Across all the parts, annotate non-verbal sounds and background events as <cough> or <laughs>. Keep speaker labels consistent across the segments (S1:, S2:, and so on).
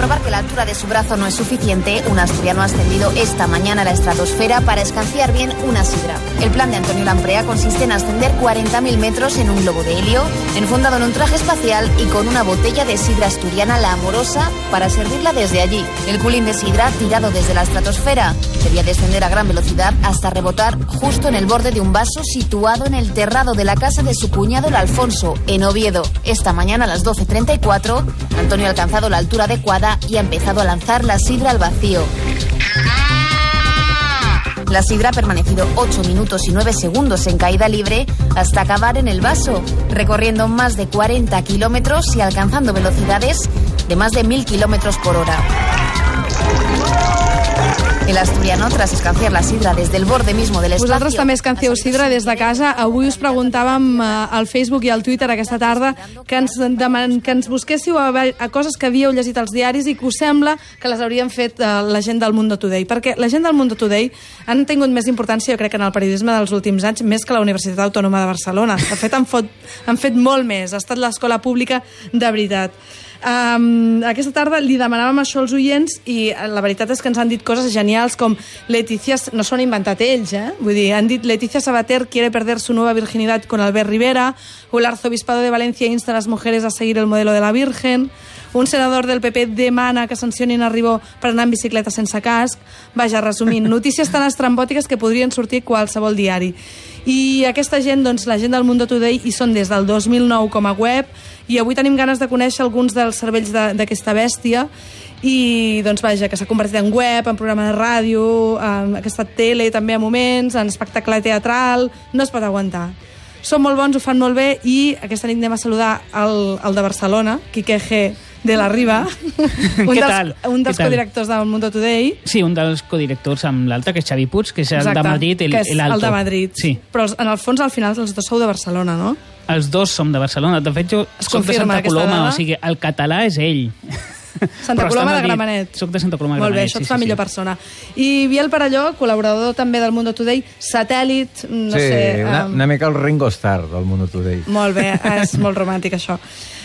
S1: comprobar que la altura de su brazo no es suficiente, un asturiano ha ascendido esta mañana a la estratosfera para escanciar bien una sidra. El plan de Antonio Lamprea consiste en ascender 40.000 metros en un globo de helio, enfundado en un traje espacial y con una botella de sidra asturiana La Amorosa para servirla desde allí. El culín de sidra, tirado desde la estratosfera, debía descender a gran velocidad hasta rebotar justo en el borde de un vaso situado en el terrado de la casa de su cuñado el Alfonso, en Oviedo. Esta mañana a las 12.34, Antonio ha alcanzado la altura adecuada y ha empezado a lanzar la sidra al vacío. La sidra ha permanecido 8 minutos y 9 segundos en caída libre hasta acabar en el vaso, recorriendo más de 40 kilómetros y alcanzando velocidades de más de 1.000 kilómetros por hora. El asturiano, tras escanciar la sidra des del borde mismo del espacio...
S2: Vosaltres també escancieu sidra des de casa. Avui us preguntàvem eh, al Facebook i al Twitter aquesta tarda que ens, deman, que ens busquéssiu a, a coses que havíeu llegit als diaris i que us sembla que les haurien fet eh, la gent del Mundo Today. Perquè la gent del Mundo Today han tingut més importància, jo crec, en el periodisme dels últims anys, més que la Universitat Autònoma de Barcelona. De fet, han, fot, han fet molt més. Ha estat l'escola pública de veritat. Um, aquesta tarda li demanàvem això als oients i eh, la veritat és que ens han dit coses genials com Leticia, no s'ho han inventat ells, eh? Vull dir, han dit Leticia Sabater quiere perder su nueva virginidad con Albert Rivera o el arzobispado de Valencia insta a las mujeres a seguir el modelo de la Virgen un senador del PP demana que sancionin a Ribó per anar en bicicleta sense casc. Vaja, resumint, notícies tan estrambòtiques que podrien sortir qualsevol diari. I aquesta gent, doncs, la gent del Mundo Today, hi són des del 2009 com a web, i avui tenim ganes de conèixer alguns dels cervells de- d'aquesta bèstia, i doncs vaja, que s'ha convertit en web, en programa de ràdio, en aquesta tele també a moments, en espectacle teatral, no es pot aguantar. Són molt bons, ho fan molt bé i aquesta nit anem a saludar el, el de Barcelona, Quique G de la Riba, <laughs> un
S3: Què
S2: dels,
S3: tal?
S2: un dels codirectors del Mundo Today,
S3: Sí, un dels codirectors amb l'altre, que és Xavi Puig, que és el de Madrid,
S2: que és
S3: el
S2: de Madrid.
S3: Sí,
S2: Però en el fons, al final, els dos sou de Barcelona, no?
S3: els dos som de Barcelona. De fet, jo
S2: Es
S3: soc de Santa Coloma,
S2: dada?
S3: o sigui, el català és ell.
S2: Santa Coloma de. Gramenet.
S3: Soc de Santa Coloma de
S2: Molt bé,
S3: Gramenet,
S2: això et
S3: sí,
S2: fa
S3: sí,
S2: millor
S3: sí.
S2: persona. I Biel Parelló, col·laborador també del Mundo Today, satèl·lit, no
S4: sí,
S2: sé...
S4: una,
S2: em,
S4: una mica el Ringo Starr del Mundo Today.
S2: Molt bé, <laughs> és molt romàntic això.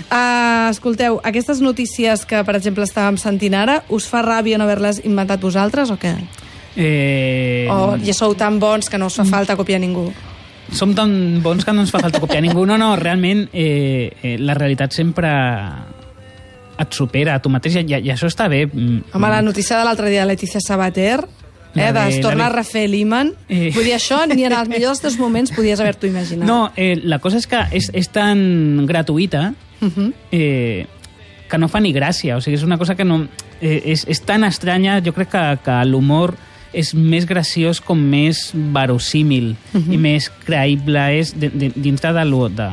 S2: Uh, escolteu, aquestes notícies que, per exemple, estàvem sentint ara, us fa ràbia no haver-les inventat vosaltres o què?
S3: Eh,
S2: O ja sou tan bons que no us fa falta copiar ningú?
S3: Som tan bons que no ens fa falta copiar ningú. No, no, realment eh, eh, la realitat sempre et supera a tu mateix i, i això està bé. Mm,
S2: Home, la notícia de l'altre dia de Letícia Sabater, eh,
S3: de-
S2: de es torna
S3: la de-
S2: Rafael Iman,
S3: Eh.
S2: vull dir, això ni en els millors dels moments podies haver-t'ho imaginat.
S3: No, eh, la cosa és que és, és tan gratuïta
S2: Uh -huh.
S3: eh, que no fa ni gràcia. O sigui, és una cosa que no... Eh, és, és tan estranya, jo crec que, que l'humor és més graciós com més verosímil i més creïble és de, de, de de,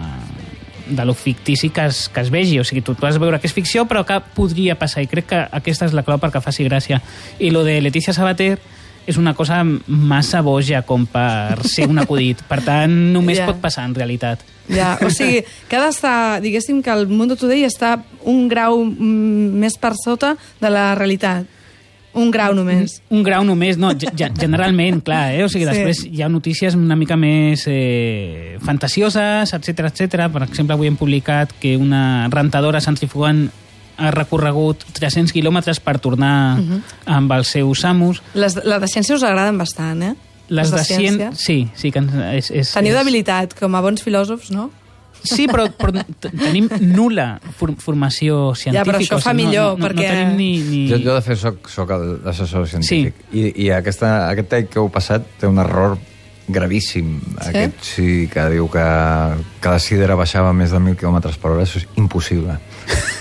S3: de lo fictici que es, que es vegi. O sigui, tu, tu vas veure que és ficció, però que podria passar. I crec que aquesta és la clau perquè faci gràcia. I lo de Letícia Sabater és una cosa massa boja com per ser un acudit. Per tant, només
S2: Ja.
S3: pot passar en realitat.
S2: Ja, o sigui, que ha d'estar, diguéssim que el Mundo Today està un grau mm, més per sota de la realitat. Un grau només.
S3: Un grau només, no, ge- ge- generalment, clar, eh? O sigui,
S2: Sí.
S3: després hi ha notícies una mica més eh, fantasioses, etc etc. Per exemple, avui hem publicat que una rentadora centrifugant ha recorregut 300 quilòmetres per tornar uh -huh. amb els seus amos.
S2: Les, les de ciència us agraden bastant, eh?
S3: Les de ciència... Sí, sí que és... és
S2: Teniu
S3: és...
S2: debilitat, com a bons filòsofs, no?
S3: Sí, però, però tenim nul·la for formació científica.
S2: Ja, però això
S3: o
S2: fa
S3: sigui,
S2: millor,
S3: no, no,
S2: perquè-
S3: No tenim ni... ni...
S4: Jo, jo de fet, soc, soc l'assessor científic. Sí. I, i aquesta, aquest take que heu passat té un error gravíssim.
S2: Sí?
S4: Aquest sí que diu que, que la sidra baixava més de 1.000 km per hora. Això és impossible.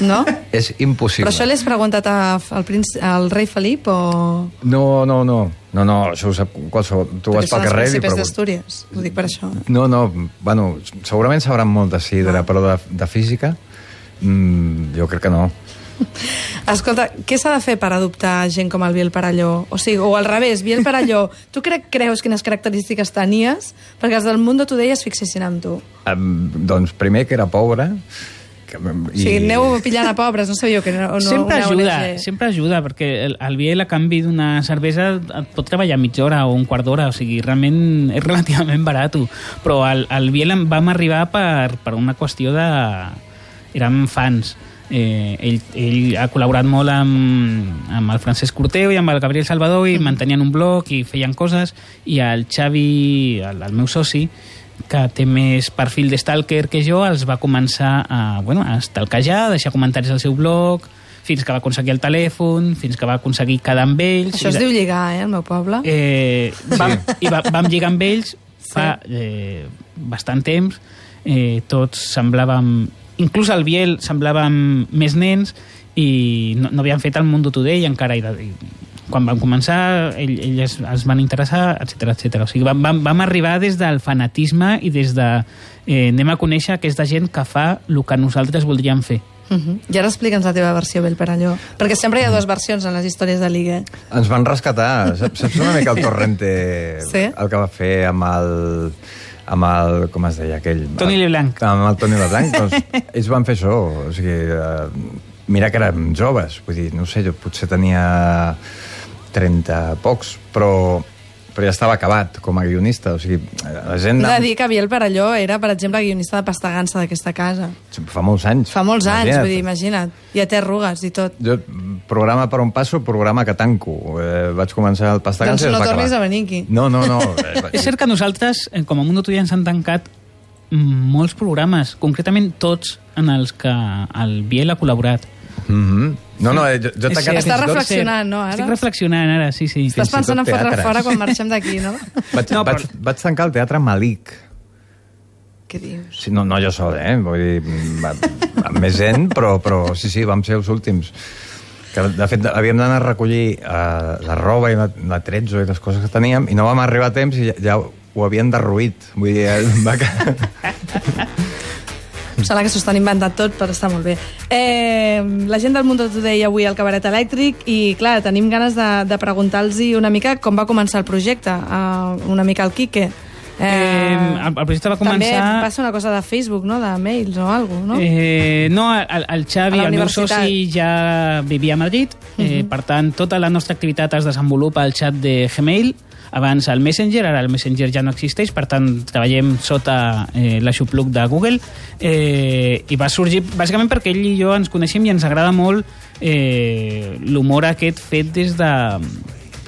S2: No? <laughs>
S4: És impossible.
S2: Però això l'has preguntat a, al, princ, al rei Felip o...
S4: No, no, no. No, no, això ho sap qualsevol. Tu vas
S2: Perquè són
S4: pel
S2: els
S4: carrer i...
S2: príncipes
S4: pregun-
S2: d'Astúries, ho dic per això.
S4: No, no, bueno, segurament sabran molt de sidra, però de, de física mm, jo crec que no. <laughs>
S2: Escolta, què s'ha de fer per adoptar gent com el Biel Parelló? O sigui, o al revés, Biel Parelló, tu crec, creus quines característiques tenies perquè els del Mundo Today es fixessin en tu?
S4: Um, doncs primer que era pobre, que,
S2: O sigui, aneu pillant a pobres, no sabíeu que no, no
S3: sempre ajuda,
S2: ONG.
S3: sempre ajuda, perquè el, el Biel a canvi d'una cervesa et pot treballar mitja hora o un quart d'hora, o sigui, realment és relativament barat. Però el, el Biel vam arribar per, per una qüestió de... érem fans. Eh, ell, ell ha col·laborat molt amb, amb el Francesc Corteu i amb el Gabriel Salvador i mantenien un blog i feien coses i el Xavi, el, el meu soci, que té més perfil de stalker que jo, els va començar a, bueno, a stalkejar, a deixar comentaris al seu blog, fins que va aconseguir el telèfon, fins que va aconseguir quedar amb ells.
S2: Això es diu lligar, eh, al meu poble.
S3: Eh, vam, I va, vam lligar amb ells fa eh, bastant temps. Eh, tots semblàvem... Inclús el Biel semblàvem més nens i no, no havien fet el Mundo Today encara. I, i quan vam començar, ell, ells es van interessar, etc etc. O sigui, vam, vam, vam arribar des del fanatisme i des de... Eh, anem a conèixer aquesta gent que fa el que nosaltres voldríem fer.
S2: Uh -huh. I ara explica'ns la teva versió, Bel Perelló. Perquè sempre hi ha dues versions en les històries de Liga.
S4: Ens van rescatar. Saps, saps una mica el Torrente,
S2: Sí?
S4: el que va fer amb el amb el, com es deia aquell?
S3: Toni Leblanc.
S4: Amb el Toni Leblanc, doncs <laughs> ells van fer això. O sigui, eh, mira que érem joves, vull dir, no ho sé, jo potser tenia 30 pocs, però, però ja estava acabat com a guionista. O sigui, la gent...
S2: He de dir que Biel Perelló era, per exemple, guionista de pastagança d'aquesta casa.
S4: Fa molts anys.
S2: Fa molts anys,
S4: Imagina't.
S2: vull dir, imagina't. Ja té arrugues i tot.
S4: Jo, programa per on passo, programa que tanco. Eh, vaig començar el Pastagança
S2: Doncs
S4: i
S2: no
S4: es va
S2: tornis
S4: acabar.
S2: a venir aquí.
S4: No, no, no. Eh, <laughs>
S3: És cert que nosaltres, eh, com a Mundo Today, ens han tancat mm, molts programes, concretament tots en els que el Biel ha col·laborat.
S4: Mhm. No, no, eh, jo, jo he tancat...
S3: cert.
S2: Estàs
S4: fins i tot-
S2: reflexionant, no, ara?
S3: Estic reflexionant ara, sí, sí.
S2: Estàs pensant en fotre fora quan marxem d'aquí, no? <laughs>
S4: Vaig,
S3: No,
S4: no,
S3: però-
S4: vaig, vaig tancar el Teatre Malik.
S2: Què dius?
S4: Sí, no, no jo sol, eh? Vull dir, va, amb més gent, però, però sí, sí, vam ser els últims. Que, de fet, havíem d'anar a recollir uh, la roba i la, la trezzo i les coses que teníem i no vam arribar a temps i ja, ja ho havien derruït. Vull dir, eh, va quedar... <laughs>
S2: Em sembla que s'ho estan inventant tot per estar molt bé. Eh, la gent del Mundo Today avui al Cabaret Elèctric i, clar, tenim ganes de, de preguntar-los una mica com va començar el projecte, uh, una mica el Quique.
S3: Eh, el, el projecte va
S2: També
S3: començar...
S2: va ser una cosa de Facebook, no?, de mails o alguna no?
S3: Eh, no, el, el Xavi, el meu soci, ja vivia a Madrid. eh, per tant, tota la nostra activitat es desenvolupa al xat de Gmail, abans el Messenger, ara el Messenger ja no existeix, per tant, treballem sota eh, l'aixopluc de Google, eh, i va sorgir bàsicament perquè ell i jo ens coneixem i ens agrada molt eh, l'humor aquest fet des de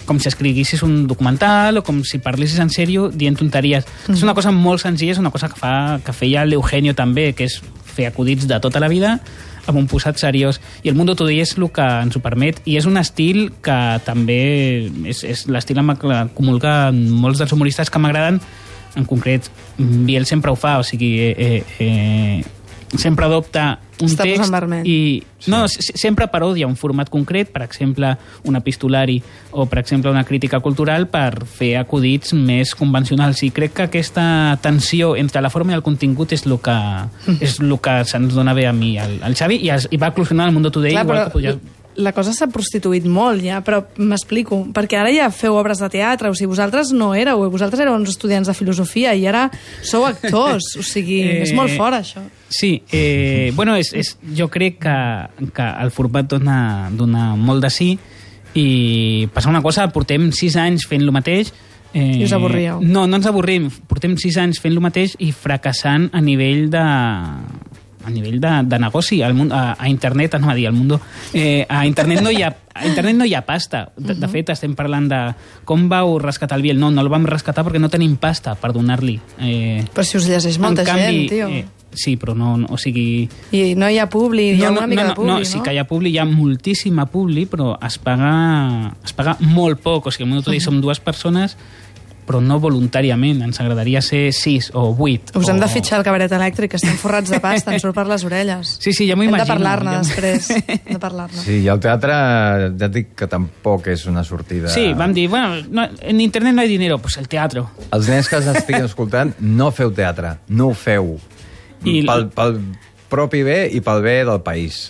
S3: com si escriguessis un documental o com si parlessis en sèrio dient tonteries. Mm. És una cosa molt senzilla, és una cosa que, fa, que feia l'Eugenio també, que és fer acudits de tota la vida amb un posat seriós. I el Mundo Today és el que ens ho permet i és un estil que també és, és l'estil amb el que comulguen molts dels humoristes que m'agraden en concret, Biel sempre ho fa, o sigui, eh, eh, eh, sempre adopta un
S2: Està
S3: text
S2: vermell.
S3: i no, s- sempre parodia un format concret, per exemple, un epistolari o, per exemple, una crítica cultural per fer acudits més convencionals. I crec que aquesta tensió entre la forma i el contingut és el que, és el que se'ns dona bé a mi, al, al Xavi, i, es, i va eclosionar el Mundo Today,
S2: Clar,
S3: igual
S2: però
S3: que podria...
S2: la cosa s'ha prostituït molt ja, però m'explico, perquè ara ja feu obres de teatre, o sigui, vosaltres no éreu, vosaltres éreu uns estudiants de filosofia i ara sou actors, o sigui,
S3: Eh, <laughs>
S2: és molt fort això.
S3: Sí, eh, bueno, és, és, jo crec que, que el format dona, dona molt de sí i passa una cosa, portem sis anys fent lo mateix Eh,
S2: I us avorríeu?
S3: No, no ens avorrim. Portem sis anys fent lo mateix i fracassant a nivell de a nivell de, de negoci al món, a, a internet, no a dir al mundo eh, a internet no hi ha a internet no hi ha pasta de, de fet estem parlant de com vau rescatar el Biel no, no el vam rescatar perquè no tenim pasta per donar-li eh,
S2: Però si us llegeix molta
S3: en canvi,
S2: gent, tio.
S3: Eh, sí, però no, no, o sigui...
S2: I no hi ha publi, hi ha una mica de publi,
S3: no,
S2: no?
S3: sí que hi ha publi, hi ha moltíssima publi, però es paga, es paga molt poc. O sigui, al Mundo Today som dues persones, però no voluntàriament. Ens agradaria ser sis o vuit.
S2: Us
S3: o...
S2: hem de fitxar el cabaret elèctric, que estem forrats de pasta, ens surt per les orelles.
S3: Sí, sí, ja m'ho
S2: Hem de
S3: imagino.
S2: parlar-ne
S3: Ja-
S2: després, de parlar-ne.
S4: Sí, i el teatre, ja et dic que tampoc és una sortida...
S3: Sí, vam dir, bueno, no, en internet no hay dinero, pues el teatro.
S4: Els nens que ens estiguin escoltant, no feu teatre, no ho feu.
S3: I-
S4: I... Pel, pel propi bé i pel bé del país.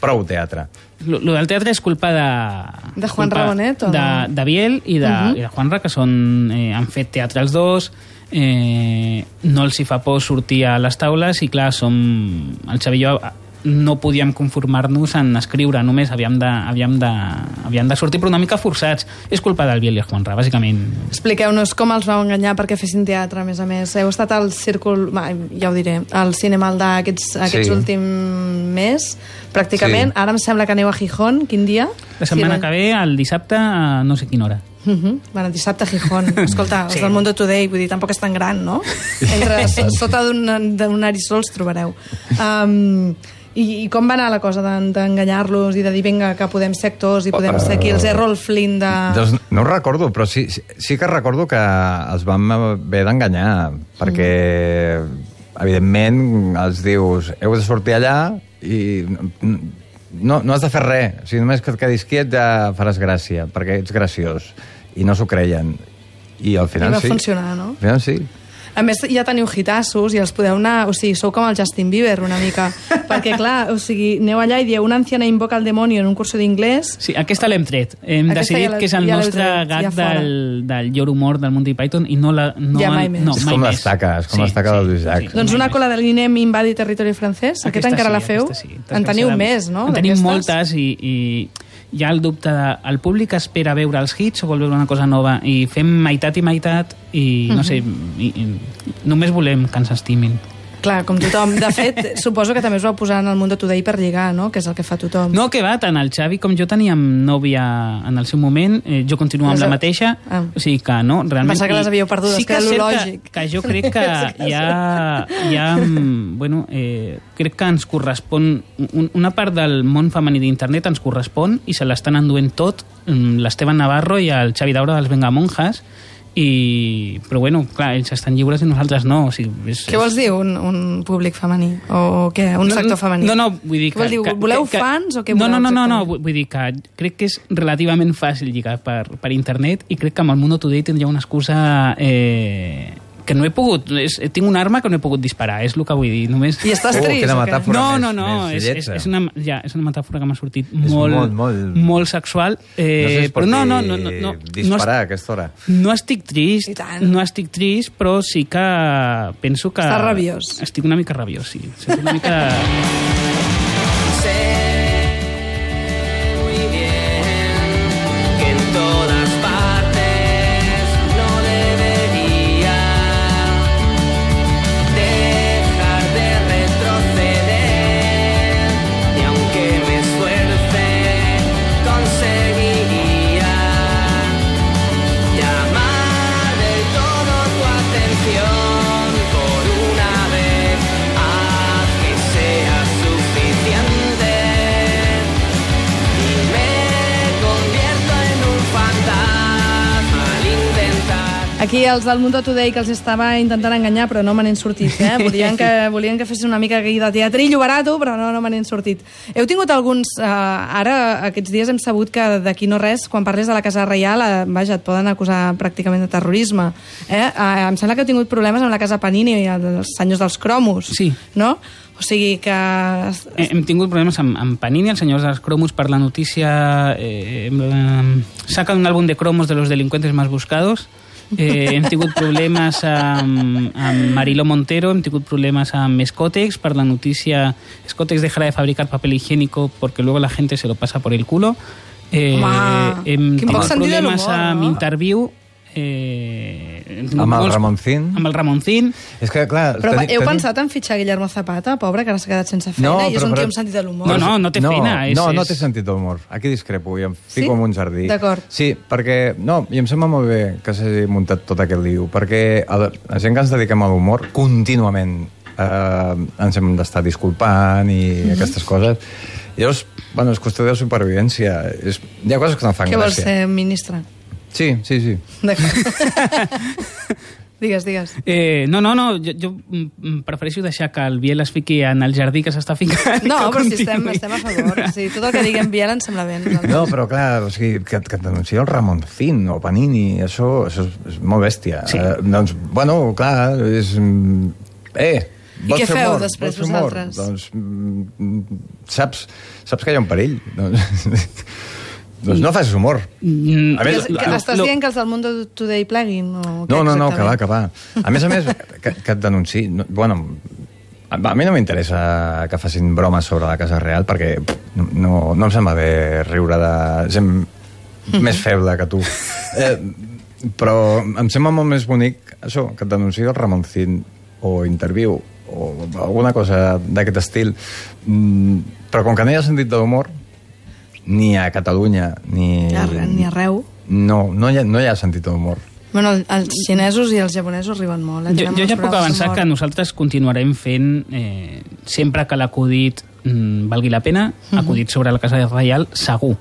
S4: Prou teatre.
S3: Lo, lo del teatre és culpa de...
S2: De Juan Rabonet, o
S3: de,
S2: no?
S3: de Biel i de, uh
S2: Mhm.
S3: -huh. i de Juanra, que són, eh, han fet teatre els dos, eh, no els hi fa por sortir a les taules i clar, som, el Xavi i jo no podíem conformar-nos en escriure, només havíem de, havíem, de, havíem de sortir però una mica forçats. És culpa del Biel i el Juanra, bàsicament.
S2: Expliqueu-nos com els vau enganyar perquè fessin teatre, a més a més. Heu estat al círcul, ja ho diré, al cinema d'aquests aquests
S4: Sí.
S2: últims mes, pràcticament.
S4: Sí.
S2: Ara em sembla que aneu a Gijón, quin dia?
S3: La setmana
S2: Sí,
S3: que ve, el dissabte, a no sé quina hora.
S2: Uh -huh. Bueno, dissabte a Gijón. <laughs> Escolta, els
S3: Sí.
S2: del Mundo Today, vull dir, tampoc és tan gran, no? <laughs> Entre, so- sota d'un d'un arisol els trobareu. Um, i, I com va anar la cosa d'en- d'enganyar-los i de dir, vinga, que podem ser actors i podem ser aquí els Errol Flynn de...
S4: Doncs no ho recordo, però sí, sí, que recordo que els vam haver d'enganyar, perquè, evidentment, els dius, heu de sortir allà i no, no has de fer res. O sigui, només que et quedis quiet ja faràs gràcia, perquè ets graciós. I no s'ho creien. I al final
S2: I va
S4: sí.
S2: funcionar, no?
S4: Al final sí.
S2: A més, ja teniu hitassos i els podeu anar... O sigui, sou com el Justin Bieber, una mica. <laughs> Perquè, clar, o sigui, aneu allà i dieu una anciana invoca el demonio en un curso d'inglès...
S3: Sí, aquesta l'hem tret. Hem
S2: Aquesta
S3: decidit
S2: ja l'heu-
S3: que és el
S2: ja
S3: nostre
S2: tret, ja
S3: gat
S2: fora.
S3: del, del llor humor del Monty Python i no la... No,
S2: Ja mai més.
S3: No,
S4: És
S3: mai
S4: com l'estaca, és com l'estaca del Lluís Llach.
S2: Doncs
S3: mai
S2: una
S3: més.
S2: cola de l'INEM invadi territori francès, aquesta,
S3: Aquesta
S2: encara
S3: sí,
S2: la feu?
S3: aquesta sí.
S2: En teniu més, no?
S3: En tenim moltes i, i hi ha el dubte de... El públic espera veure els hits o vol veure una cosa nova i fem meitat i meitat i, no sé, i, i, només volem que ens estimin.
S2: Clar, com tothom. De fet, <laughs> suposo que també us vau posar en el Mundo Today per lligar, no? Que és el que fa tothom.
S3: No, que va, tant el Xavi com jo teníem nòvia en el seu moment, eh, jo continuo amb la mateixa,
S2: Ah.
S3: o sigui que no, realment...
S2: Pensava que les havíeu perdudes,
S3: sí
S2: que era
S3: és
S2: lògic.
S3: Que, que jo crec <laughs> que hi ha, hi ha bueno, eh, crec que ens correspon, un, una part del món femení d'internet ens correspon i se l'estan enduent tot mm, l'Esteban Navarro i el Xavi Daura dels Vengamonjas, i, però bueno, clar, ells estan lliures i nosaltres no. O sigui, és,
S2: Què vols dir, un, un públic femení? O què? Un sector femení?
S3: No, no, vull dir
S2: Què vol dir? Voleu fans o què
S3: no, no,
S2: voleu
S3: no, no, no,
S2: exactament?
S3: vull vull dir que crec que és relativament fàcil lligar per, per internet i crec que amb el Mundo Today tindria una excusa eh, que no he pogut... És, tinc una arma que no he pogut disparar, és el que vull dir. Només...
S2: I estàs
S4: Oh,
S2: trist
S4: quina metàfora.
S3: No,
S4: més-
S3: no, no,
S4: més
S3: és, és, és, una, ja, és una metàfora que m'ha sortit molt,
S4: molt, molt-
S3: molt sexual. Eh,
S4: no sé
S3: però no, no, no, no, no,
S4: disparar
S3: no,
S4: a aquesta hora.
S3: no estic trist, no estic trist, però sí que penso que...
S2: Estàs rabiós.
S3: Estic una mica rabiós, sí. Estic una mica...
S2: els del Mundo Today que els estava intentant enganyar però no me n'han sortit, eh? <laughs> Volien que, volien que fessin una mica de teatrillo barato però no, no me n'han sortit. Heu tingut alguns... Eh, ara, aquests dies hem sabut que d'aquí no res, quan parles de la Casa Reial, eh, vaja, et poden acusar pràcticament de terrorisme. Eh? Eh, em sembla que heu tingut problemes amb la Casa Panini i els senyors dels cromos.
S3: Sí.
S2: No? O sigui que...
S3: He- Hem tingut problemes amb, amb Panini, els senyors dels cromos, per la notícia... Eh, eh, saca un àlbum de cromos de los delincuentes más buscados. Eh, hem tingut problemes amb, amb Mariló Montero, hem tingut problemes amb Scotex, per la notícia Scotex dejará de fabricar papel higiénico porque luego la gente se lo pasa por el culo. Eh,
S2: Home,
S3: hem tingut problemes amb
S2: no?
S3: Interview, eh,
S4: Amb el
S3: molts-
S4: Ramoncín?
S3: Amb el Ramoncín.
S4: És que, clar...
S2: Però
S4: teni-
S2: heu
S4: teni-
S2: pensat en fitxar Guillermo Zapata, pobre, que ara s'ha quedat sense feina,
S4: No,
S2: i és
S4: però-
S2: un
S4: però-
S2: tio amb sentit de l'humor.
S3: No, no, no té feina, és-
S4: no, no té sentit d'humor. Aquí discrepo i em
S2: Sí?
S4: fico en un jardí.
S2: D'acord.
S4: Sí, perquè... No, i em sembla molt bé que s'hagi muntat tot aquest liu, perquè a la, la gent que ens dediquem a l'humor contínuament eh, ens hem d'estar disculpant i
S2: Mhm.
S4: aquestes coses. Llavors, bueno, és qüestió de supervivència. És, hi ha coses que no fan
S2: Què vols
S4: gràcia.
S2: ser, ministre?
S4: Sí, sí, sí. <laughs>
S2: Digues, digues.
S3: Eh, no, no, no, jo, jo prefereixo deixar que el Biel es fiqui en el jardí que s'està ficant.
S2: No, però si estem, estem a favor. O sigui, tot el que diguem Biel ens sembla bé. nosaltres.
S4: No, però clar, o sigui, que, que et denunciï el Ramoncín o Panini, això, això és, és molt bèstia.
S3: Sí.
S4: Eh, doncs, bueno, clar, és... mm, Eh,
S2: I què feu
S4: humor?
S2: després vosaltres?
S4: Doncs mm, saps, saps que hi ha un perill. Doncs, <laughs> doncs no facis humor.
S3: Mm,
S4: A més,
S2: Que, que, estàs
S3: lo-
S2: dient que els del Mundo Today pleguin? O
S4: No, no, no, que va, que va. A més a més, que, que et denunciï... No, bueno, a mi no m'interessa que facin bromes sobre la Casa Real perquè no, no, no em sembla bé riure de gent més feble que tu. Eh, però em sembla molt més bonic això, que et denunciï el Ramoncín o Interview o alguna cosa d'aquest estil. Mm, però com que no hi ha sentit de l'humor, ni a Catalunya, ni...
S2: Arre- Ni arreu.
S4: No, no hi ha, no hi ha sentit de l'humor.
S2: Bueno, el- els xinesos i els japonesos riuen molt. Eh?
S3: Jo, jo ja puc avançar
S2: d'humor.
S3: que nosaltres continuarem fent, eh, sempre que l'acudit mm, valgui la pena,
S2: Mhm.
S3: acudit sobre la Casa Reial, segur.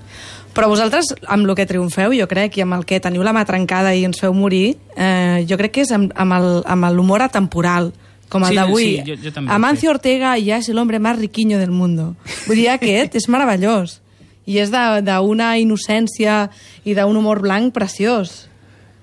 S2: Però vosaltres, amb el que triomfeu, jo crec, i amb el que teniu la mà trencada i ens feu morir, eh, jo crec que és amb, amb l'humor atemporal, com el
S3: Sí,
S2: d'avui.
S3: sí, jo- jo també,
S2: Amancio Ortega ja és l'hombre més riquiño del mundo. Vull dir, aquest és meravellós. I és de- d'una innocència i d'un humor blanc preciós.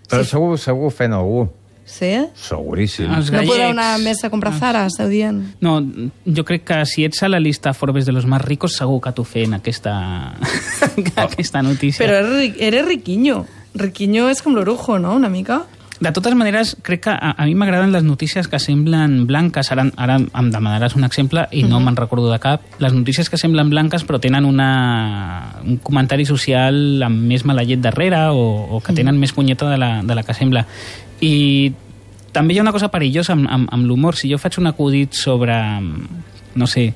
S4: Però segur, segur fent algú.
S2: Sí?
S4: Seguríssim.
S3: Els
S2: No podeu
S3: gallecs.
S2: anar més a comprar Zara, esteu dient?
S3: No, jo crec que si ets a la llista Forbes de los más ricos, segur que t'ho fent aquesta, <laughs> aquesta notícia.
S2: Però eres riquiño. Riquiño és com l'orujo, no?, una mica.
S3: De totes maneres, crec que a, a mi m'agraden les notícies que semblen blanques. Ara, ara em demanaràs un exemple i no me'n recordo de cap. Les notícies que semblen blanques però tenen una, un comentari social amb més mala llet darrere o, o que tenen més punyeta de la, de la que sembla. I també hi ha una cosa perillosa amb, amb, amb l'humor. Si jo faig un acudit sobre, no sé,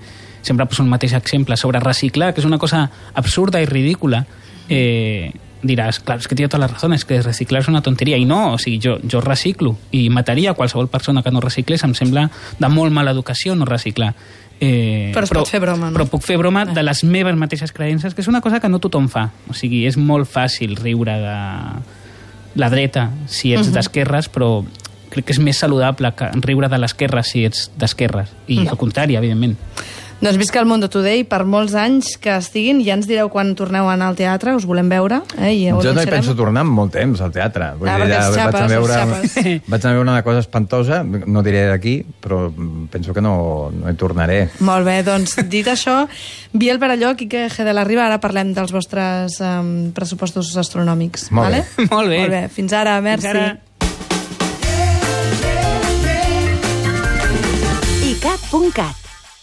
S3: sempre poso el mateix exemple, sobre reciclar, que és una cosa absurda i ridícula, eh, diràs, clar, és que té tota la raó, és que reciclar és una tonteria. I no, o sigui, jo, jo reciclo i mataria qualsevol persona que no reciclés. Em sembla de molt mala educació no reciclar. Eh,
S2: Però es pot fer broma, no?
S3: Però puc fer broma de les meves mateixes creences, que és una cosa que no tothom fa. O sigui, és molt fàcil riure de la dreta si ets d'esquerres, però crec que és més saludable que riure de l'esquerra si ets d'esquerres. I al contrari, evidentment.
S2: Doncs visca el Mundo Today per molts anys que estiguin. Ja ens direu quan torneu a anar al teatre, us volem veure. Eh? I
S4: Jo no hi penso tornar en molt temps al teatre. Vull
S2: Ah,
S4: dir, ja
S2: els
S4: vaig,
S2: xapes,
S4: a veure,
S2: xapes.
S4: vaig a veure una cosa espantosa, no diré d'aquí, però penso que no, no hi tornaré.
S2: Molt bé, doncs dit <laughs> això, Biel Baralló, Quique G de la Riba, ara parlem dels vostres um, pressupostos astronòmics.
S4: Molt
S2: vale?
S4: bé. <laughs>
S3: Molt bé.
S2: Molt bé, fins ara, merci.
S3: ara.
S5: icat.cat